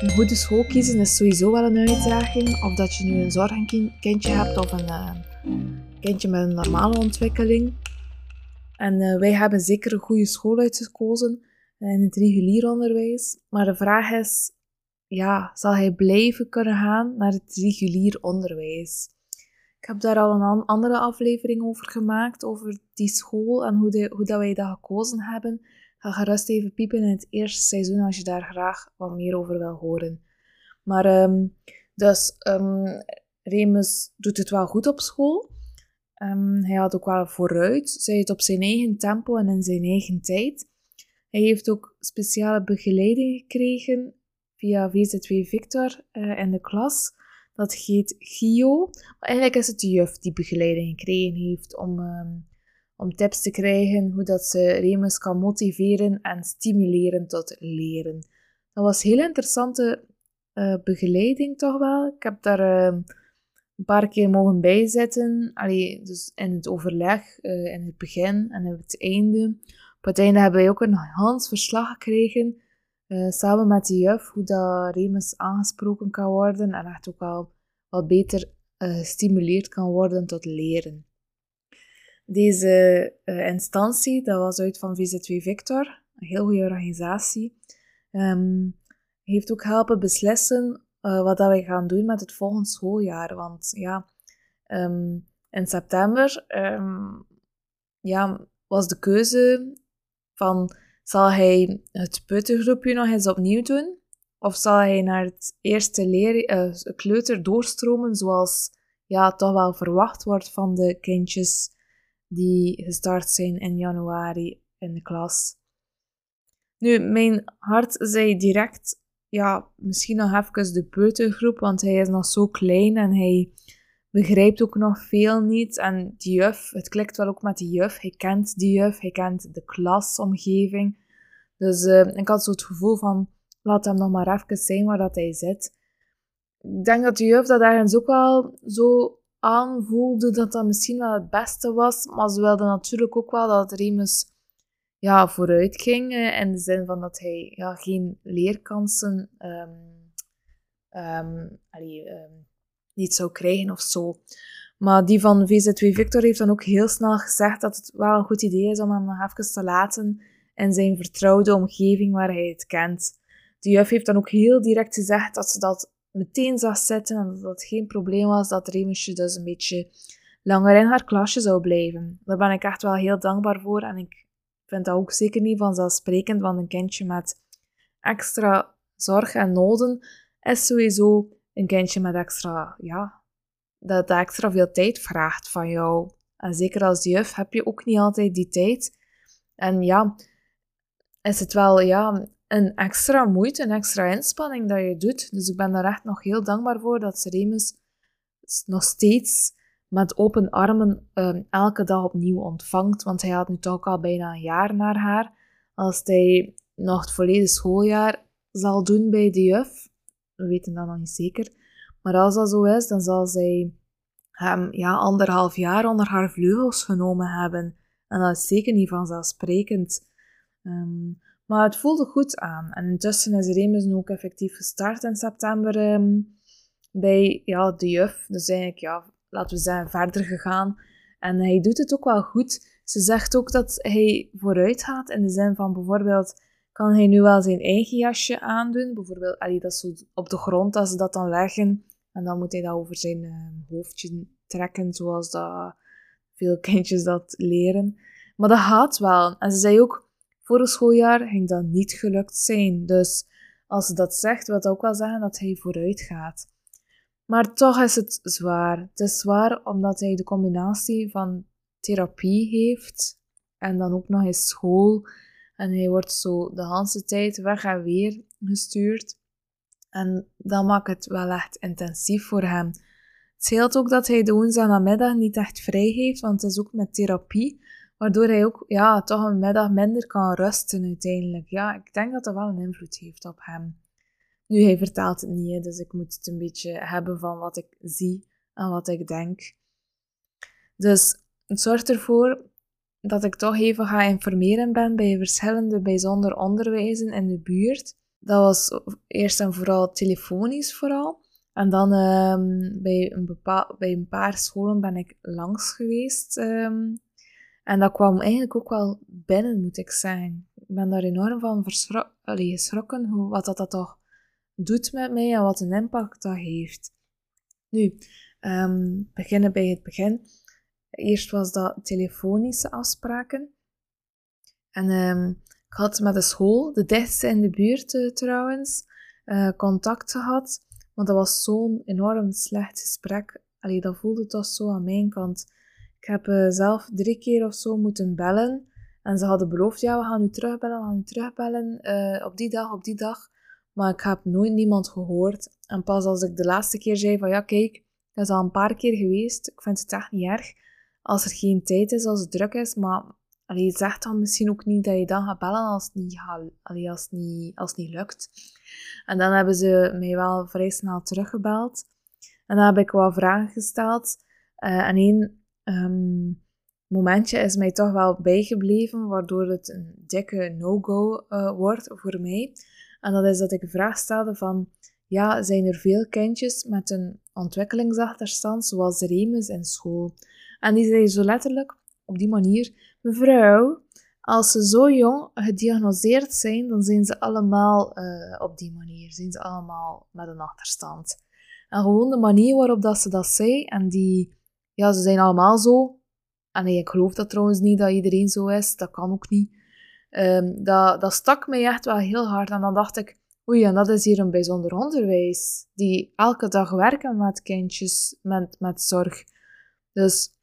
Een goede school kiezen is sowieso wel een uitdaging. Of dat je nu een zorgkindje hebt of een uh, kindje met een normale ontwikkeling. En uh, wij hebben zeker een goede school uitgekozen in het regulier onderwijs. Maar de vraag is, ja, zal hij blijven kunnen gaan naar het regulier onderwijs? Ik heb daar al een andere aflevering over gemaakt, over die school en hoe, hoe dat wij dat gekozen hebben. Ga gerust even piepen in het eerste seizoen als je daar graag wat meer over wil horen. Maar um, dus um, Remus doet het wel goed op school. Um, hij had ook wel vooruit, zei het op zijn eigen tempo en in zijn eigen tijd. Hij heeft ook speciale begeleiding gekregen via VZ2 Victor uh, in de klas. Dat heet GIO. Maar eigenlijk is het de juf die begeleiding gekregen heeft om, um, om tips te krijgen hoe dat ze Remus kan motiveren en stimuleren tot leren. Dat was heel interessante uh, begeleiding toch wel. Ik heb daar uh, een paar keer mogen bijzitten. Allee, dus in het overleg, uh, in het begin en in het einde. Op het einde hebben wij ook een Hans verslag gekregen, uh, samen met de juf, hoe dat Remus aangesproken kan worden en echt ook al wat beter uh, gestimuleerd kan worden tot leren. Deze uh, instantie, dat was uit van VZ2 Victor, een heel goede organisatie, um, heeft ook helpen beslissen wat dat wij gaan doen met het volgende schooljaar. Want ja, um, in september um, ja, was de keuze van zal hij het peutergroepje nog eens opnieuw doen? Of zal hij naar het eerste uh, kleuter doorstromen zoals ja, toch wel verwacht wordt van de kindjes die gestart zijn in januari in de klas? Nu, mijn hart zei direct, ja, misschien nog even de peutergroep, want hij is nog zo klein en hij begrijpt ook nog veel niet. En die juf, het klikt wel ook met die juf. Hij kent die juf, hij kent de klasomgeving. Dus uh, ik had zo het gevoel van, laat hem nog maar even zijn waar dat hij zit. Ik denk dat de juf dat ergens ook wel zo aanvoelde dat dat misschien wel het beste was. Maar ze wilde natuurlijk ook wel dat Remus ja, vooruit ging. Uh, in de zin van dat hij ja, geen leerkansen um, allee, um, niet zou krijgen of zo. Maar die van VZ2 Victor heeft dan ook heel snel gezegd dat het wel een goed idee is om hem nog even te laten in zijn vertrouwde omgeving waar hij het kent. De juf heeft dan ook heel direct gezegd dat ze dat meteen zag zitten en dat het geen probleem was dat Remusje dus een beetje langer in haar klasje zou blijven. Daar ben ik echt wel heel dankbaar voor en ik vind dat ook zeker niet vanzelfsprekend, want een kindje met extra zorg en noden is sowieso een kindje met extra, ja, dat extra veel tijd vraagt van jou. En zeker als juf heb je ook niet altijd die tijd. En ja, is het wel ja, een extra moeite, een extra inspanning dat je doet. Dus ik ben daar echt nog heel dankbaar voor dat Seremus nog steeds met open armen um, elke dag opnieuw ontvangt. Want hij had nu toch al bijna een jaar naar haar. Als hij nog het volledige schooljaar zal doen bij de juf, we weten dat nog niet zeker. Maar als dat zo is, dan zal zij hem ja, anderhalf jaar onder haar vleugels genomen hebben. En dat is zeker niet vanzelfsprekend. Um, maar het voelde goed aan. En intussen is Remus nu ook effectief gestart in september um, bij ja, de juf. Dus eigenlijk, ja, laten we zeggen, verder gegaan. En hij doet het ook wel goed. Ze zegt ook dat hij vooruit gaat in de zin van bijvoorbeeld kan hij nu wel zijn eigen jasje aandoen. Bijvoorbeeld, allee, dat zo op de grond, als ze dat dan leggen. En dan moet hij dat over zijn uh, hoofdje trekken, zoals dat veel kindjes dat leren. Maar dat gaat wel. En ze zei ook, vorig schooljaar ging dat niet gelukt zijn. Dus als ze dat zegt, wil ook wel zeggen dat hij vooruit gaat. Maar toch is het zwaar. Het is zwaar omdat hij de combinatie van therapie heeft en dan ook nog eens school. En hij wordt zo de hele tijd weg en weer gestuurd. En dat maakt het wel echt intensief voor hem. Het scheelt ook dat hij de woensdagnamiddag niet echt vrij heeft, want het is ook met therapie. Waardoor hij ook ja, toch een middag minder kan rusten uiteindelijk. Ja, ik denk dat dat wel een invloed heeft op hem. Nu, hij vertaalt het niet, dus ik moet het een beetje hebben van wat ik zie en wat ik denk. Dus het zorgt ervoor dat ik toch even ga informeren ben bij verschillende bijzonder onderwijzen in de buurt. Dat was eerst en vooral telefonisch vooral. En dan ehm, bij, een bepaal, bij een paar scholen ben ik langs geweest. Ehm, en dat kwam eigenlijk ook wel binnen, moet ik zeggen. Ik ben daar enorm van geschrokken, hoe, wat dat, dat toch doet met mij en wat een impact dat heeft. Nu, um, beginnen bij het begin. Eerst was dat telefonische afspraken. En um, ik had met de school, de dichtste in de buurt uh, trouwens, uh, contact gehad. Want dat was zo'n enorm slecht gesprek. Allee, dat voelde toch zo aan mijn kant. Ik heb uh, zelf drie keer of zo moeten bellen. En ze hadden beloofd, ja, we gaan u terugbellen, we gaan u terugbellen. op die dag, op die dag. Maar ik heb nooit niemand gehoord. En pas als ik de laatste keer zei van, ja, kijk, dat is al een paar keer geweest. Ik vind het echt niet erg als er geen tijd is, als het druk is. Maar allee, zeg dan misschien ook niet dat je dan gaat bellen als het niet, als niet, als niet lukt. En dan hebben ze mij wel vrij snel teruggebeld. En dan heb ik wat vragen gesteld. Uh, en één ehm, momentje is mij toch wel bijgebleven, waardoor het een dikke no-go uh, wordt voor mij. En dat is dat ik de vraag stelde van, ja, zijn er veel kindjes met een ontwikkelingsachterstand, zoals Remus in school? En die zei zo letterlijk, op die manier, mevrouw, als ze zo jong gediagnoseerd zijn, dan zijn ze allemaal uh, op die manier, zijn ze allemaal met een achterstand. En gewoon de manier waarop dat ze dat zei, en die, ja, ze zijn allemaal zo. En nee, ik geloof dat trouwens niet dat iedereen zo is, dat kan ook niet. Um, dat, dat stak mij echt wel heel hard. En dan dacht ik, oei, en dat is hier een bijzonder onderwijs. Die elke dag werken met kindjes met, met zorg. Dus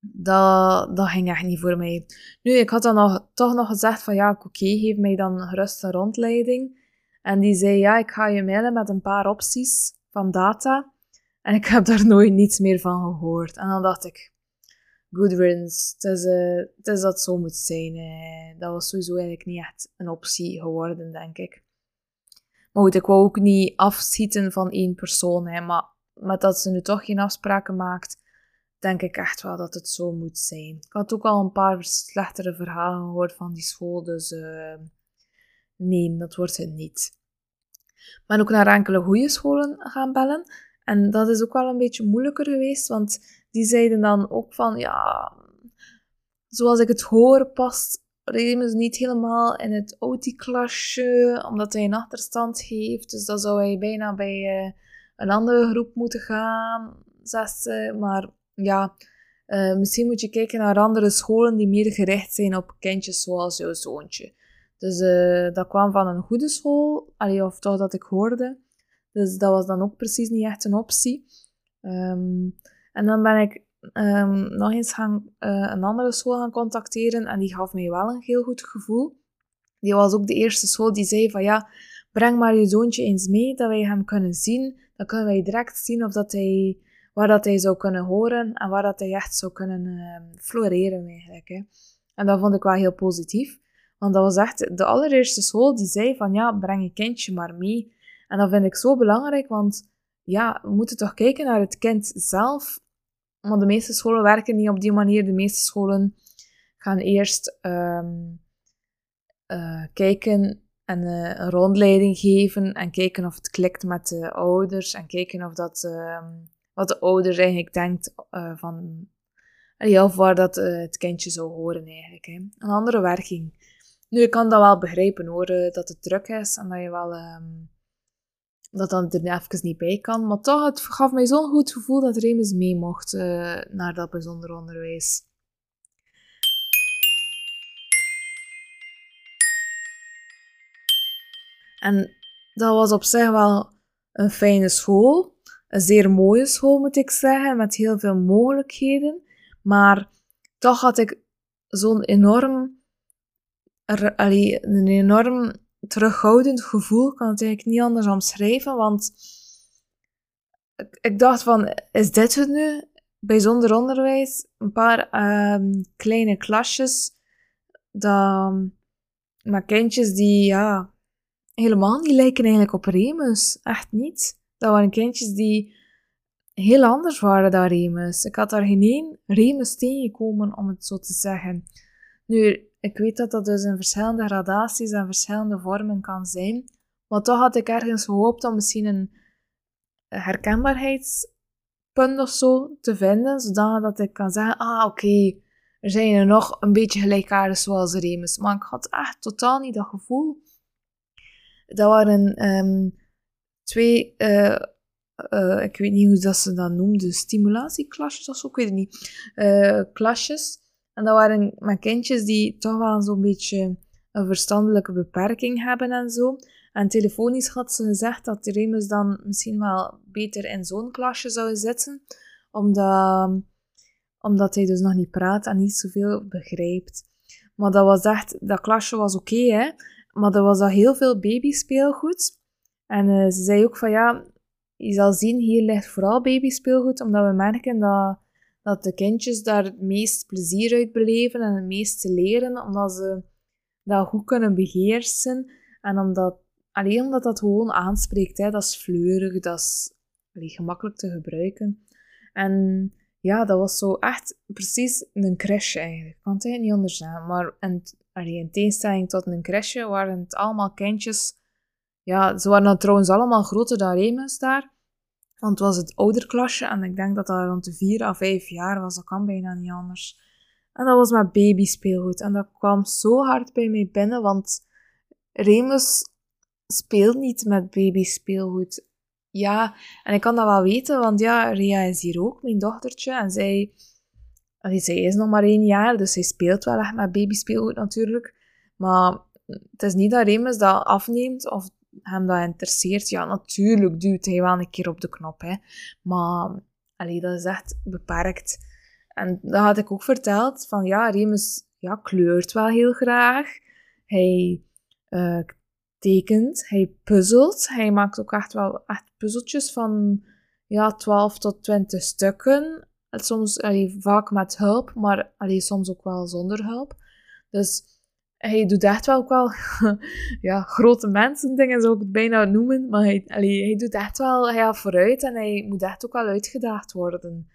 dat, dat ging echt niet voor mij. Nu, ik had dan nog, toch nog gezegd van ja, oké, geef mij dan gerust een rondleiding. En die zei ja, ik ga je mailen met een paar opties van data. En ik heb daar nooit niets meer van gehoord. En dan dacht ik, good riddance, het is, uh, het is dat zo moet zijn. Uh. Dat was sowieso eigenlijk niet echt een optie geworden, denk ik. Maar goed, ik wou ook niet afschieten van één persoon. Hè, maar met dat ze nu toch geen afspraken maakt, denk ik echt wel dat het zo moet zijn. Ik had ook al een paar slechtere verhalen gehoord van die school, dus uh, nee, dat wordt het niet. Ik ben ook naar enkele goede scholen gaan bellen. En dat is ook wel een beetje moeilijker geweest, want die zeiden dan ook van, ja, zoals ik het hoor, past Remus niet helemaal in het OT-klasje, omdat hij een achterstand heeft. Dus dan zou hij bijna bij uh, een andere groep moeten gaan, zegt Maar ja, uh, misschien moet je kijken naar andere scholen die meer gericht zijn op kindjes zoals jouw zoontje. Dus uh, dat kwam van een goede school, allee, of toch dat ik hoorde. Dus dat was dan ook precies niet echt een optie. Um, en dan ben ik um, nog eens gaan, uh, een andere school gaan contacteren en die gaf mij wel een heel goed gevoel. Die was ook de eerste school die zei van ja, breng maar je zoontje eens mee, dat wij hem kunnen zien. Dan kunnen wij direct zien of dat hij waar dat hij zou kunnen horen en waar dat hij echt zou kunnen uh, floreren eigenlijk. Hè. En dat vond ik wel heel positief. Want dat was echt de allereerste school die zei van ja, breng je kindje maar mee. En dat vind ik zo belangrijk, want ja, we moeten toch kijken naar het kind zelf. Want de meeste scholen werken niet op die manier. De meeste scholen gaan eerst um, uh, kijken en uh, een rondleiding geven en kijken of het klikt met de ouders en kijken of dat um, wat de ouder eigenlijk denkt uh, van, of waar dat het kindje zou horen eigenlijk. Hè. Een andere werking. Nu, ik kan dat wel begrijpen hoor, dat het druk is en dat je wel, um, dat dan er even niet bij kan. Maar toch, het gaf mij zo'n goed gevoel dat Remus mee mocht naar dat bijzonder onderwijs. En dat was op zich wel een fijne school een zeer mooie school, moet ik zeggen, met heel veel mogelijkheden. Maar toch had ik zo'n enorm, een enorm terughoudend gevoel. Kan het eigenlijk niet anders omschrijven, want ik, ik dacht van, is dit het nu? Bijzonder onderwijs, een paar uh, kleine klasjes, dat, maar kindjes die, ja, helemaal niet lijken eigenlijk op Remus. Echt niet. Dat waren kindjes die heel anders waren dan Remus. Ik had daar geen één Remus tegengekomen, om het zo te zeggen. Nu, ik weet dat dat dus in verschillende gradaties en verschillende vormen kan zijn, maar toch had ik ergens gehoopt om misschien een herkenbaarheidspunt of zo te vinden, zodat ik kan zeggen, ah oké, er zijn er nog een beetje gelijkaardig zoals Remus. Maar ik had echt totaal niet dat gevoel. Dat waren um, twee, uh, uh, ik weet niet hoe dat ze dat noemden, stimulatieklasjes of zo, ik weet het niet, uh, klasjes. En dat waren met kindjes die toch wel zo'n beetje een verstandelijke beperking hebben en zo. En telefonisch had ze gezegd dat Remus dan misschien wel beter in zo'n klasje zou zitten, omdat, omdat hij dus nog niet praat en niet zoveel begrijpt. Maar dat was echt, dat klasje was oké, hè. Maar er was al heel veel babyspeelgoed. En uh, ze zei ook van ja, je zal zien, hier ligt vooral babyspeelgoed, omdat we merken dat, dat de kindjes daar het meest plezier uit beleven en het meeste leren, omdat ze dat goed kunnen beheersen. En omdat, alleen omdat dat gewoon aanspreekt, hè, dat is fleurig, dat is allee, gemakkelijk te gebruiken. En ja, dat was zo echt precies een crash eigenlijk. Ik kan het niet anders zeggen. Maar en, allee, in tegenstelling tot een crashje waren het allemaal kindjes. Ja, ze waren trouwens allemaal groter dan Remus daar. Want het was het ouderklasje en ik denk dat dat rond de vier à vijf jaar was. Dat kan bijna niet anders. En dat was met babyspeelgoed. En dat kwam zo hard bij mij binnen, want Remus speelt niet met babyspeelgoed. Ja, en ik kan dat wel weten, want ja, Ria is hier ook, mijn dochtertje. En zij, zij is nog maar één jaar, dus zij speelt wel echt met babyspeelgoed natuurlijk. Maar het is niet dat Remus dat afneemt of hem dat interesseert. Ja, natuurlijk duwt hij wel een keer op de knop, hè. Maar allee, dat is echt beperkt. En dat had ik ook verteld, van ja, Remus ja, kleurt wel heel graag. Hij uh, tekent, hij puzzelt. Hij maakt ook echt wel echt puzzeltjes van ja, 12 tot 20 stukken. Soms allee, vaak met hulp, maar allee, soms ook wel zonder hulp. Dus hij doet echt wel ook wel ja, grote mensen dingen, zou ik het bijna noemen. Maar hij, allee, hij doet echt wel hij vooruit en hij moet echt ook wel uitgedaagd worden.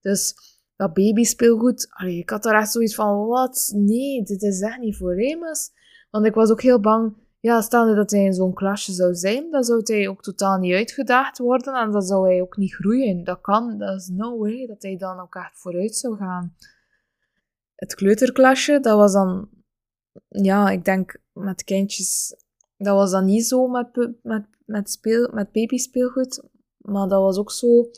Dus dat babyspeelgoed, allee, ik had daar echt zoiets van, wat? Nee, dit is echt niet voor Remus. Want ik was ook heel bang, ja, stel dat hij in zo'n klasje zou zijn, dan zou hij ook totaal niet uitgedaagd worden en dan zou hij ook niet groeien. Dat kan, dat is no way dat hij dan ook echt vooruit zou gaan. Het kleuterklasje, dat was dan ja, ik denk met kindjes, dat was dan niet zo met, met, met, speel, met babyspeelgoed, maar dat was ook zo,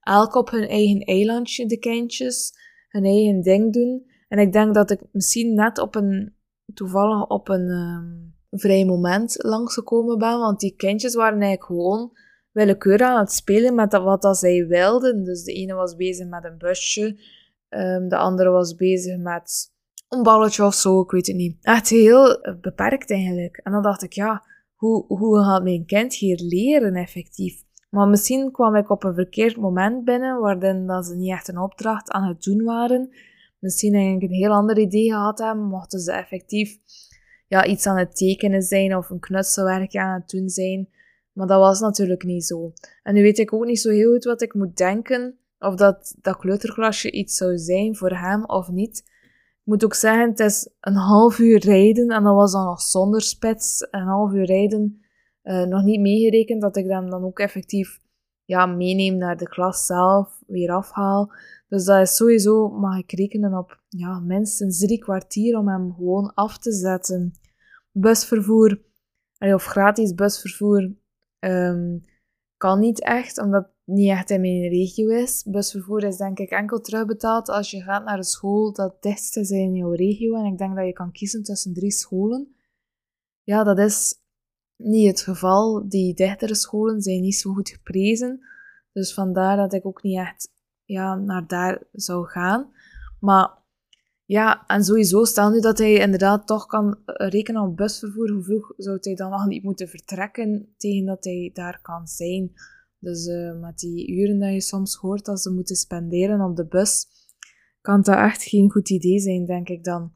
elk op hun eigen eilandje, de kindjes, hun eigen ding doen. En ik denk dat ik misschien net op een, toevallig op een um, vrij moment langsgekomen ben, want die kindjes waren eigenlijk gewoon willekeurig aan het spelen met wat dat zij wilden. Dus de ene was bezig met een busje, um, de andere was bezig met een balletje of zo, ik weet het niet. Echt heel eh, beperkt eigenlijk. En dan dacht ik, ja, hoe, hoe gaat mijn kind hier leren effectief? Maar misschien kwam ik op een verkeerd moment binnen, waarin dat ze niet echt een opdracht aan het doen waren. Misschien eigenlijk een heel ander idee gehad mochten ze effectief ja, iets aan het tekenen zijn of een knutselwerkje aan het doen zijn. Maar dat was natuurlijk niet zo. En nu weet ik ook niet zo heel goed wat ik moet denken, of dat dat kleuterklasje iets zou zijn voor hem of niet. Ik moet ook zeggen, het is een half uur rijden en dat was dan nog zonder spits. Een half uur rijden, uh, nog niet meegerekend dat ik hem dan ook effectief ja, meeneem naar de klas zelf, weer afhaal. Dus dat is sowieso, mag ik rekenen op ja, minstens drie kwartier om hem gewoon af te zetten. Busvervoer, of gratis busvervoer, um, kan niet echt, omdat niet echt in mijn regio is. Busvervoer is denk ik enkel terugbetaald als je gaat naar een school dat dichtst is in jouw regio. En ik denk dat je kan kiezen tussen drie scholen. Ja, dat is niet het geval. Die dichtere scholen zijn niet zo goed geprezen. Dus vandaar dat ik ook niet echt ja, naar daar zou gaan. Maar ja, en sowieso, stel nu dat hij inderdaad toch kan rekenen op busvervoer, hoe vroeg zou hij dan nog niet moeten vertrekken tegen dat hij daar kan zijn? Dus uh, met die uren dat je soms hoort dat ze moeten spenderen op de bus, kan dat echt geen goed idee zijn, denk ik dan.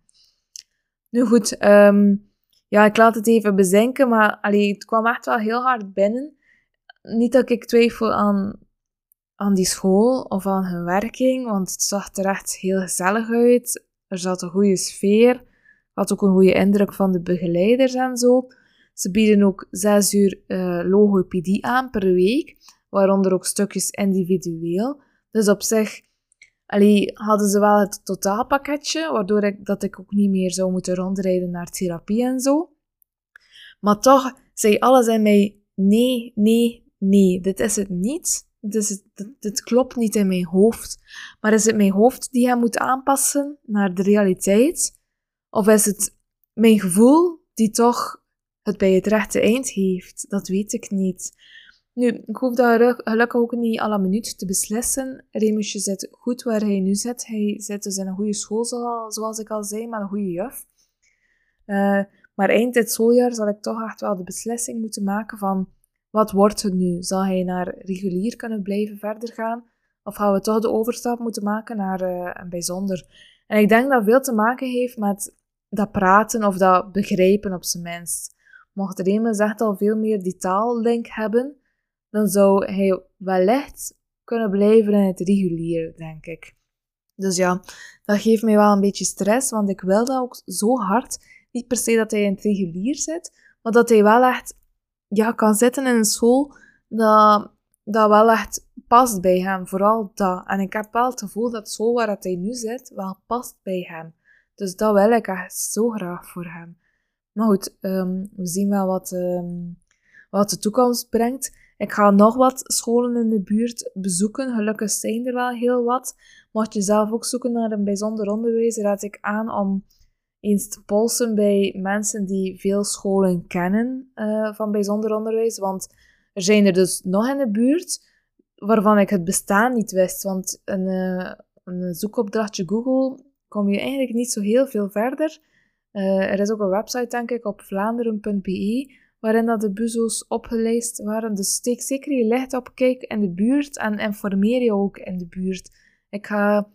Nu goed, um, ja, ik laat het even bezinken, maar allee, het kwam echt wel heel hard binnen. Niet dat ik twijfel aan, aan die school of aan hun werking, want het zag er echt heel gezellig uit. Er zat een goede sfeer, had ook een goede indruk van de begeleiders en zo. Ze bieden ook zes uur uh, logopedie aan per week, waaronder ook stukjes individueel. Dus op zich hadden ze wel het totaalpakketje, waardoor ik, dat ik ook niet meer zou moeten rondrijden naar therapie en zo. Maar toch zei alles in mij, nee, nee, nee, dit is het niet. Dus het, dit klopt niet in mijn hoofd. Maar is het mijn hoofd die hem moet aanpassen naar de realiteit? Of is het mijn gevoel die toch het bij het rechte eind heeft? Dat weet ik niet. Nu, ik hoef dat gelukkig ook niet alle minuut te beslissen. Remusje zit goed waar hij nu zit. Hij zit dus in een goede school, zoals ik al zei, met een goede juf. Uh, maar eind dit schooljaar zal ik toch echt wel de beslissing moeten maken van wat wordt het nu? Zal hij naar regulier kunnen blijven verder gaan? Of gaan we toch de overstap moeten maken naar uh, een bijzonder? En ik denk dat veel te maken heeft met dat praten of dat begrijpen op zijn minst. Mocht Remus echt al veel meer die taallink hebben, dan zou hij wellicht kunnen blijven in het regulier, denk ik. Dus ja, dat geeft mij wel een beetje stress, want ik wil dat ook zo hard. Niet per se dat hij in het regulier zit, maar dat hij wel echt ja, kan zitten in een school dat, dat wel echt past bij hem. Vooral dat. En ik heb wel het gevoel dat school waar hij nu zit wel past bij hem. Dus dat wil ik echt zo graag voor hem. Maar goed, ehm, we zien wel wat, ehm, wat de toekomst brengt. Ik ga nog wat scholen in de buurt bezoeken. Gelukkig zijn er wel heel wat. Mocht je zelf ook zoeken naar een bijzonder onderwijs, raad ik aan om eens te polsen bij mensen die veel scholen kennen uh, van bijzonder onderwijs. Want er zijn er dus nog in de buurt waarvan ik het bestaan niet wist. Want een, uh, een zoekopdrachtje Google kom je eigenlijk niet zo heel veel verder. Uh, er is ook een website, denk ik, op vlaanderen.be, waarin dat de buzo's opgelijst waren. Dus steek zeker je licht op, kijk in de buurt en informeer je ook in de buurt. Ik ga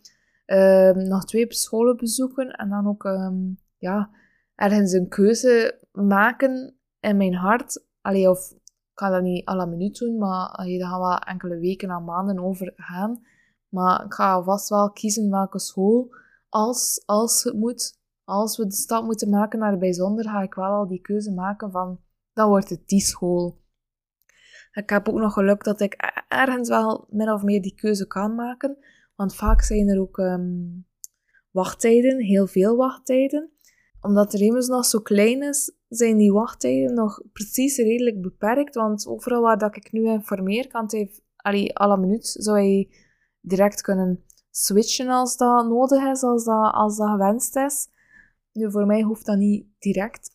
Ehm, nog twee scholen bezoeken en dan ook um, ja, ergens een keuze maken in mijn hart. Allee, of ik kan dat niet alle minuut doen, maar allee, daar gaan wel enkele weken en maanden over gaan. Maar ik ga vast wel kiezen welke school, als, als het moet, als we de stap moeten maken naar bijzonder, ga ik wel al die keuze maken van, dan wordt het die school. Ik heb ook nog geluk dat ik e-, ergens wel min of meer die keuze kan maken. Want vaak zijn er ook um, wachttijden, heel veel wachttijden. Omdat Remus nog zo klein is, zijn die wachttijden nog precies redelijk beperkt. Want overal waar dat ik nu informeer, kan hij, allee, alle minuut zou hij direct kunnen switchen als dat nodig is, als dat, als dat gewenst is. Nu, voor mij hoeft dat niet direct.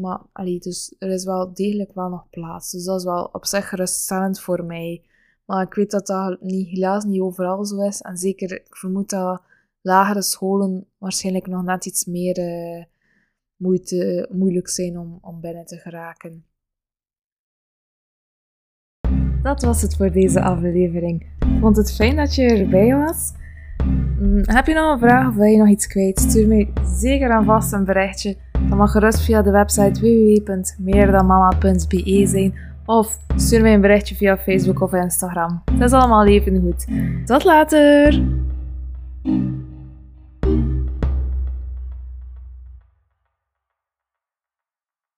Maar allee, dus er is wel degelijk wel nog plaats. Dus dat is wel op zich geruststellend voor mij. Maar ik weet dat dat niet, helaas niet overal zo is. En zeker, ik vermoed dat lagere scholen waarschijnlijk nog net iets meer uh, moeite, moeilijk zijn om, om binnen te geraken. Dat was het voor deze aflevering. Vond het fijn dat je erbij was. Mm, heb je nog een vraag of wil je nog iets kwijt? Stuur me zeker aan vast een berichtje. Dan mag gerust via de website www.meerdanmama.be zijn of stuur mij een berichtje via Facebook of Instagram. Dat is allemaal even goed. Tot later!